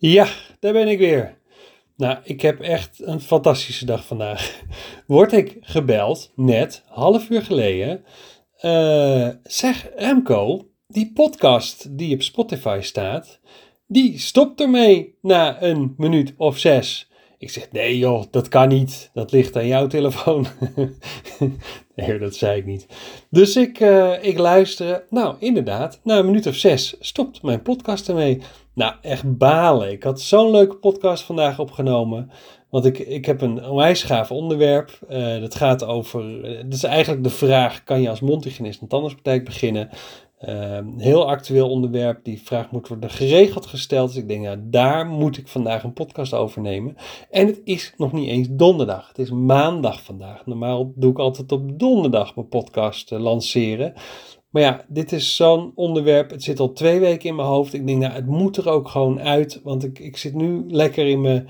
Ja, daar ben ik weer. Nou, ik heb echt een fantastische dag vandaag. Word ik gebeld, net, half uur geleden. Uh, zeg, Remco, die podcast die op Spotify staat, die stopt ermee na een minuut of zes. Ik zeg, nee joh, dat kan niet. Dat ligt aan jouw telefoon. nee, dat zei ik niet. Dus ik, uh, ik luister. Nou, inderdaad, na een minuut of zes stopt mijn podcast ermee. Nou, echt balen. Ik had zo'n leuke podcast vandaag opgenomen. Want ik, ik heb een onwijs gaaf onderwerp. Uh, dat gaat over. Uh, dat is eigenlijk de vraag: kan je als mondhygiënist een tandartspraktijk beginnen? Uh, heel actueel onderwerp. Die vraag moet worden geregeld gesteld. Dus ik denk, nou, daar moet ik vandaag een podcast over nemen. En het is nog niet eens donderdag. Het is maandag vandaag. Normaal doe ik altijd op donderdag mijn podcast uh, lanceren. Maar ja, dit is zo'n onderwerp. Het zit al twee weken in mijn hoofd. Ik denk, nou, het moet er ook gewoon uit. Want ik, ik zit nu lekker in mijn,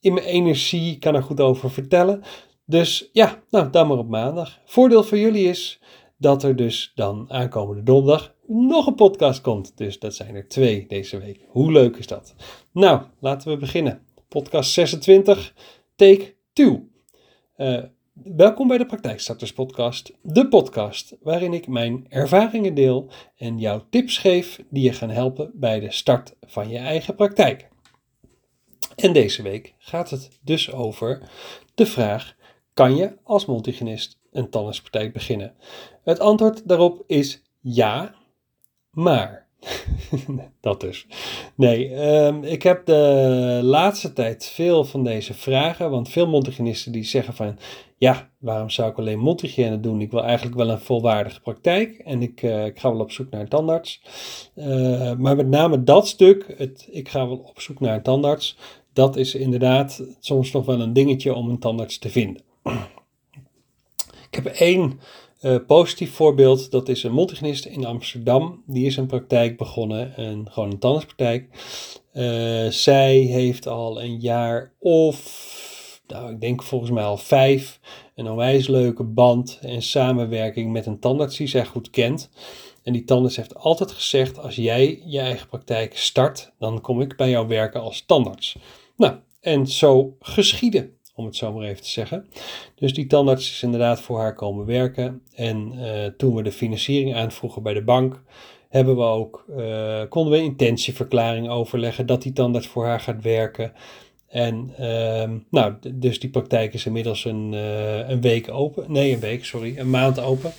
in mijn energie. Ik kan er goed over vertellen. Dus ja, nou, dan maar op maandag. Voordeel voor jullie is dat er dus dan aankomende donderdag nog een podcast komt. Dus dat zijn er twee deze week. Hoe leuk is dat? Nou, laten we beginnen. Podcast 26, take 2. Uh, welkom bij de Praktijkstarters Podcast, de podcast waarin ik mijn ervaringen deel en jou tips geef die je gaan helpen bij de start van je eigen praktijk. En deze week gaat het dus over de vraag: kan je als multigenist een tandartspraktijk beginnen? Het antwoord daarop is ja, maar. dat dus. Nee, um, ik heb de laatste tijd veel van deze vragen, want veel mondhygiënisten die zeggen van, ja, waarom zou ik alleen mondhygiëne doen? Ik wil eigenlijk wel een volwaardige praktijk en ik, uh, ik ga wel op zoek naar een tandarts. Uh, maar met name dat stuk, het, ik ga wel op zoek naar een tandarts, dat is inderdaad soms nog wel een dingetje om een tandarts te vinden. Ik heb één uh, positief voorbeeld, dat is een multigenist in Amsterdam. Die is een praktijk begonnen, een, gewoon een tandartspraktijk. Uh, zij heeft al een jaar of, nou, ik denk volgens mij al vijf, een onwijs leuke band en samenwerking met een tandarts die zij goed kent. En die tandarts heeft altijd gezegd, als jij je eigen praktijk start, dan kom ik bij jou werken als tandarts. Nou, en zo geschieden om het zo maar even te zeggen. Dus die tandarts is inderdaad voor haar komen werken. En uh, toen we de financiering aanvroegen bij de bank, hebben we ook, uh, konden we een intentieverklaring overleggen dat die tandarts voor haar gaat werken. En uh, nou, dus die praktijk is inmiddels een, uh, een week open. Nee, een week, sorry, een maand open.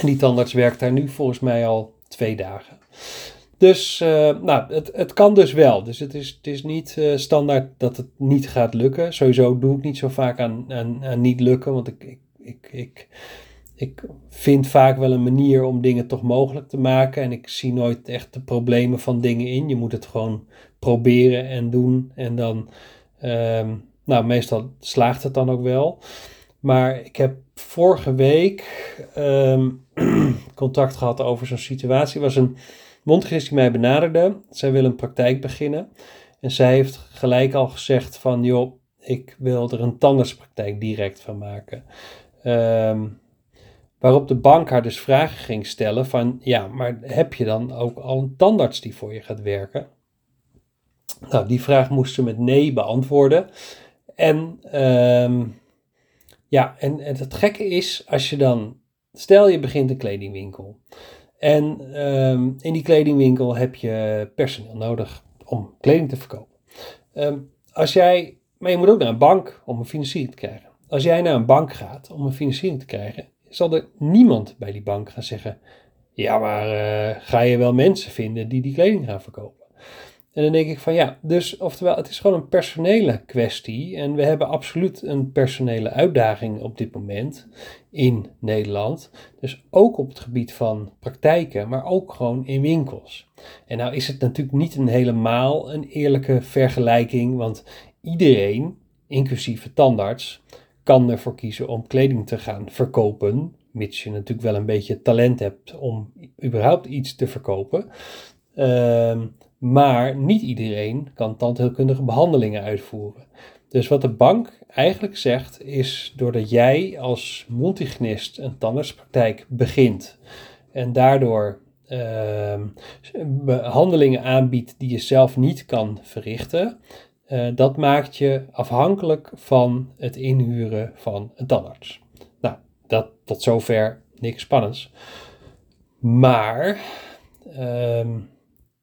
En die tandarts werkt daar nu volgens mij al twee dagen. Dus uh, nou, het, het kan dus wel. Dus het is, het is niet uh, standaard dat het niet gaat lukken. Sowieso doe ik niet zo vaak aan, aan, niet lukken. Want ik, ik, ik, ik, vind vaak wel een manier om dingen toch mogelijk te maken. En ik zie nooit echt de problemen van dingen in. Je moet het gewoon proberen en doen. En dan, um, nou, meestal slaagt het dan ook wel. Maar ik heb vorige week um, contact gehad over zo'n situatie. was een mondhygiënist die mij benaderde. Zij wil een praktijk beginnen. En zij heeft gelijk al gezegd van, joh, ik wil er een tandartspraktijk direct van maken. Um, waarop de bank haar dus vragen ging stellen van, ja, maar heb je dan ook al een tandarts die voor je gaat werken? Nou, die vraag moest ze met nee beantwoorden. En um, ja, en het gekke is, als je dan, stel je begint een kledingwinkel. En um, in die kledingwinkel heb je personeel nodig om kleding te verkopen. Um, als jij, maar je moet ook naar een bank om een financiering te krijgen. Als jij naar een bank gaat om een financiering te krijgen, zal er niemand bij die bank gaan zeggen: Ja, maar uh, ga je wel mensen vinden die die kleding gaan verkopen? En dan denk ik van ja, dus oftewel, het is gewoon een personele kwestie. En we hebben absoluut een personele uitdaging op dit moment in Nederland. Dus ook op het gebied van praktijken, maar ook gewoon in winkels. En nou is het natuurlijk niet een helemaal een eerlijke vergelijking, want iedereen, inclusief tandarts, kan ervoor kiezen om kleding te gaan verkopen. Mits je natuurlijk wel een beetje talent hebt om überhaupt iets te verkopen. Uh, maar niet iedereen kan tandheelkundige behandelingen uitvoeren. Dus wat de bank eigenlijk zegt is doordat jij als multignist een tandartspraktijk begint en daardoor ehm, behandelingen aanbiedt die je zelf niet kan verrichten, uh, dat maakt je afhankelijk van het inhuren van een tandarts. Nou, dat tot zover niks spannends. Maar ehm,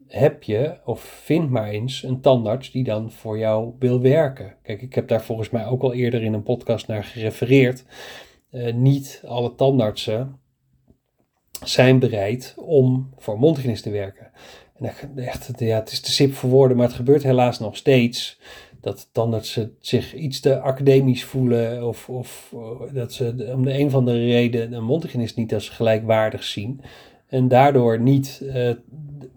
heb je of vind maar eens een tandarts die dan voor jou wil werken. Kijk, ik heb daar volgens mij ook al eerder in een podcast naar gerefereerd. Uh, niet alle tandartsen zijn bereid om voor mondhygiënist te werken. En echt, ja, het is te sip voor woorden, maar het gebeurt helaas nog steeds. Dat tandartsen zich iets te academisch voelen of, of eh, dat ze om de een of andere reden een mondhygiënist niet als gelijkwaardig zien. En daardoor niet uh,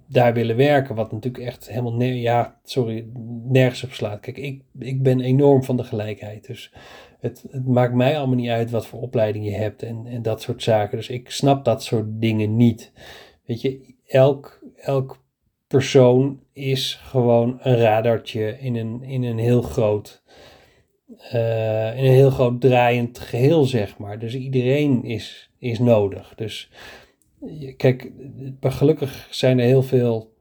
daar willen werken, wat natuurlijk echt helemaal, ja, sorry, nergens op slaat. Kijk, ik, ik ben enorm van de gelijkheid, dus het, het, maakt mij allemaal niet uit wat voor opleiding je hebt en, en dat soort zaken. Dus ik snap dat soort dingen niet. Weet je, elk, elk persoon is gewoon een radartje in een, in een heel groot, uh, in een heel groot draaiend geheel, zeg maar. Dus iedereen is, is nodig. Dus kijk, gelukkig zijn er heel veel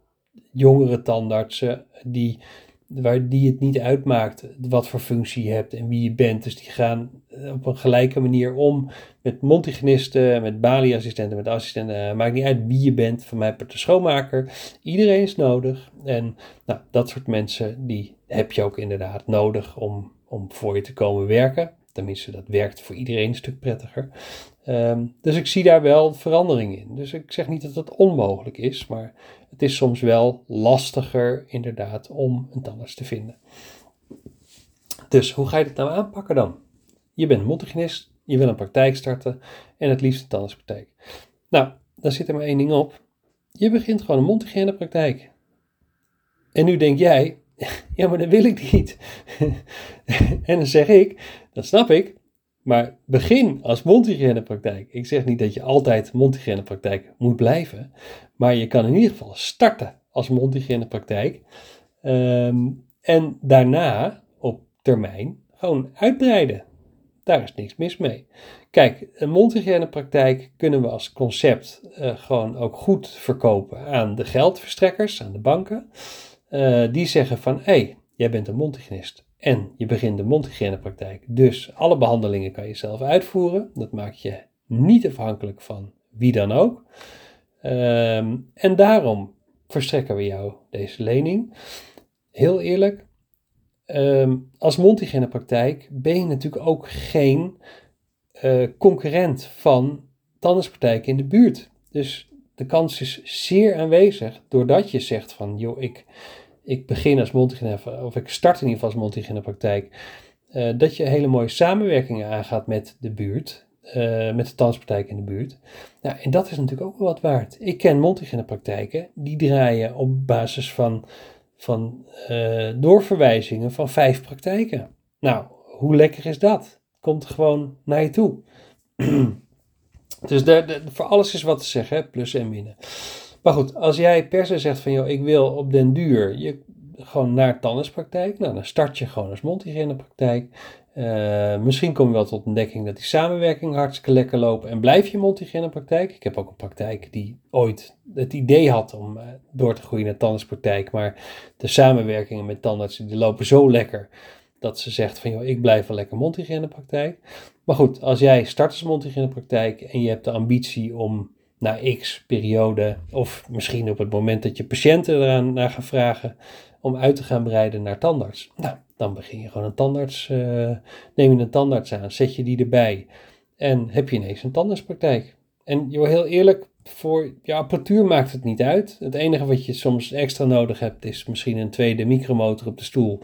jongere tandartsen die waar die het niet uitmaakt wat voor functie je hebt en wie je bent. Dus die gaan op een gelijke manier om met mondhygiënisten, met balieassistenten, met assistenten. maakt niet uit wie je bent, van mij per de schoonmaker. Iedereen is nodig. En nou, dat soort mensen, die heb je ook inderdaad nodig om, om voor je te komen werken. Tenminste, dat werkt voor iedereen een stuk prettiger. Ehm, dus ik zie daar wel verandering in. Dus ik zeg niet dat het onmogelijk is, maar het is soms wel lastiger inderdaad om een tandarts te vinden. Dus hoe ga je dit nou aanpakken dan? Je bent mondhygiënist, je wil een praktijk starten en het liefst een tandartspraktijk. Nou, dan zit er maar één ding op. Je begint gewoon een mondhygiënepraktijk. En nu denk jij, ja, maar dat wil ik niet. en dan zeg ik, dat snap ik, maar begin als mondhygiënepraktijk. Ik zeg niet dat je altijd mondhygiënepraktijk moet blijven, maar je kan in ieder geval starten als mondhygiënepraktijk. Um, en daarna op termijn gewoon uitbreiden. Daar is niks mis mee. Kijk, een mondhygiënepraktijk kunnen we als concept uh, gewoon ook goed verkopen aan de geldverstrekkers, aan de banken. Uh, die zeggen van, hé, hey, jij bent een mondhygiënist en je begint de mondhygiënepraktijk. Dus alle behandelingen kan je zelf uitvoeren. Dat maakt je niet afhankelijk van wie dan ook. Um, en daarom verstrekken we jou deze lening. Heel eerlijk, um, als mondhygiënepraktijk ben je natuurlijk ook geen uh, concurrent van tandartspraktijken in de buurt. Dus de kans is zeer aanwezig doordat je zegt van, joh, ik ik begin als multigene, of ik start in ieder geval als multigene praktijk, uh, dat je hele mooie samenwerkingen aangaat met de buurt, uh, met de tandartspraktijk in de buurt. Nou, en dat is natuurlijk ook wel wat waard. Ik ken multigene praktijken, die draaien op basis van, van uh, doorverwijzingen van vijf praktijken. Nou, hoe lekker is dat? Komt gewoon naar je toe. dus de, voor alles is wat te zeggen, plus en minnen. Maar goed, als jij per se zegt van, joh, ik wil op den duur je, gewoon naar tandartspraktijk, nou, dan start je gewoon als mondhygiënepraktijk. Uh, misschien kom je wel tot ontdekking dat die samenwerking hartstikke lekker lopen en blijf je mondhygiënepraktijk. Ik heb ook een praktijk die ooit het idee had om uh, door te groeien naar tandartspraktijk, maar de samenwerkingen met tandartsen die lopen zo lekker dat ze zegt van joh, ik blijf wel lekker mondhygiënepraktijk. Maar goed, als jij start als mondhygiënepraktijk en je hebt de ambitie om na x periode, of misschien op het moment dat je patiënten eraan naar gaan vragen, om uit te gaan breiden naar tandarts. Nou, dan begin je gewoon een tandarts, uh, neem je een tandarts aan, zet je die erbij en heb je ineens een tandartspraktijk. En joh, heel eerlijk, voor je apparatuur maakt het niet uit. Het enige wat je soms extra nodig hebt is misschien een tweede micromotor op de stoel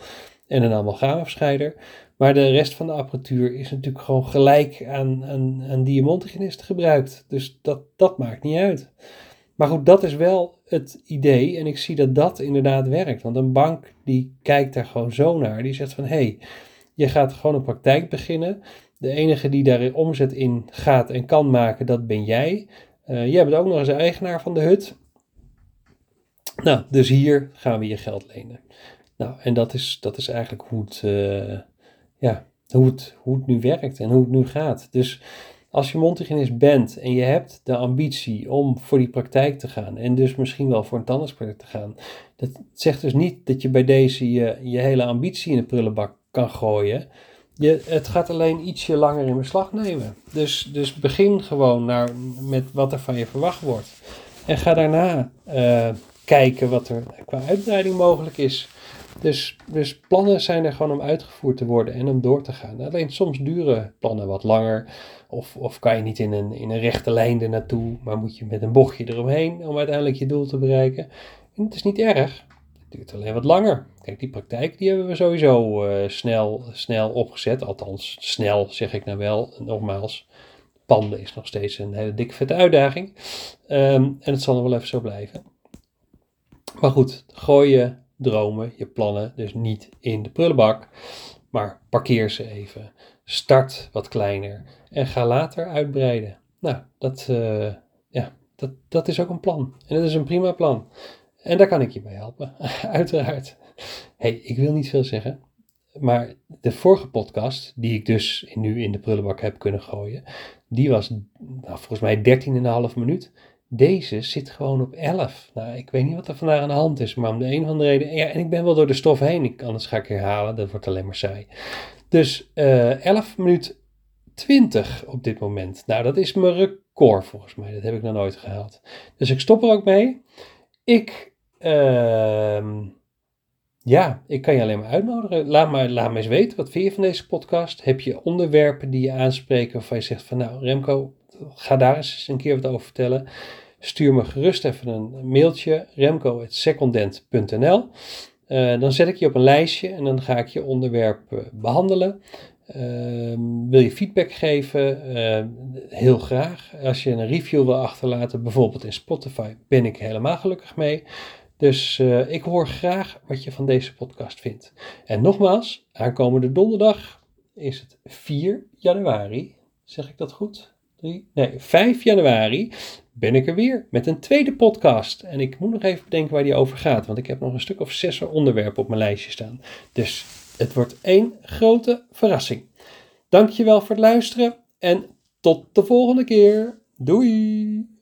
en een amalgaamafscheider. Maar de rest van de apparatuur is natuurlijk gewoon gelijk aan, aan, aan je gebruikt. Dus dat, dat maakt niet uit. Maar goed, dat is wel het idee en ik zie dat dat inderdaad werkt. Want een bank die kijkt daar gewoon zo naar. Die zegt van, hé, hey, je gaat gewoon een praktijk beginnen. De enige die daar omzet in gaat en kan maken, dat ben jij. Uh, jij bent ook nog eens eigenaar van de hut. Nou, dus hier gaan we je geld lenen. Nou, en dat is, dat is eigenlijk hoe het, uh, ja, hoe, het, hoe het nu werkt en hoe het nu gaat. Dus als je mondhygiënist bent en je hebt de ambitie om voor die praktijk te gaan en dus misschien wel voor een tandartspraktijk te gaan, dat zegt dus niet dat je bij deze je, je hele ambitie in de prullenbak kan gooien. Je, het gaat alleen ietsje langer in beslag nemen. Dus, dus begin gewoon naar, met wat er van je verwacht wordt. En ga daarna uh, kijken wat er qua uitbreiding mogelijk is. Dus, dus plannen zijn er gewoon om uitgevoerd te worden en om door te gaan. Alleen soms duren plannen wat langer. Of, of kan je niet in een, in een rechte lijn er naartoe, maar moet je met een bochtje eromheen om uiteindelijk je doel te bereiken. En het is niet erg. Het duurt alleen wat langer. Kijk, die praktijk die hebben we sowieso uh, snel, snel opgezet. Althans, snel zeg ik nou wel. Nogmaals, panden is nog steeds een hele dikke vette uitdaging. Um, en het zal nog wel even zo blijven. Maar goed, gooi je dromen, je plannen dus niet in de prullenbak. Maar parkeer ze even. Start wat kleiner en ga later uitbreiden. Nou, dat, uh, ja, dat, dat is ook een plan. En dat is een prima plan. En daar kan ik je bij helpen, uiteraard. hey, ik wil niet veel zeggen. Maar de vorige podcast, die ik dus nu in de prullenbak heb kunnen gooien, die was nou, volgens mij 13,5 minuut. Deze zit gewoon op 11. Nou, ik weet niet wat er vandaag aan de hand is, maar om de een of andere reden. Ja, en ik ben wel door de stof heen. Ik, anders ga ik herhalen, dat wordt alleen maar saai. Dus uh, eh, 11 minuut 20 op dit moment. Nou, dat is mijn record volgens mij. Dat heb ik nog nooit gehaald. Dus ik stop er ook mee. Ik, uh, ja, ik kan je alleen maar uitnodigen. Laat me, laat me eens weten, wat vind je van deze podcast? Heb je onderwerpen die je aanspreken of je zegt van nou Remco, ga daar eens een keer wat over vertellen. Stuur me gerust even een mailtje, remco.secondent.nl. Uh, dan zet ik je op een lijstje en dan ga ik je onderwerp uh, behandelen. Uh, wil je feedback geven? Uh, heel graag. Als je een review wil achterlaten, bijvoorbeeld in Spotify, ben ik helemaal gelukkig mee. Dus ik hoor graag wat je van deze podcast vindt. En nogmaals, aankomende donderdag is het 4 januari. Zeg ik dat goed? Nee, 5 januari ben ik er weer met een tweede podcast. En ik moet nog even bedenken waar die over gaat, want ik heb nog een stuk of zes onderwerpen op mijn lijstje staan. Dus het wordt één grote verrassing. Dankjewel voor het luisteren en tot de volgende keer. Doei!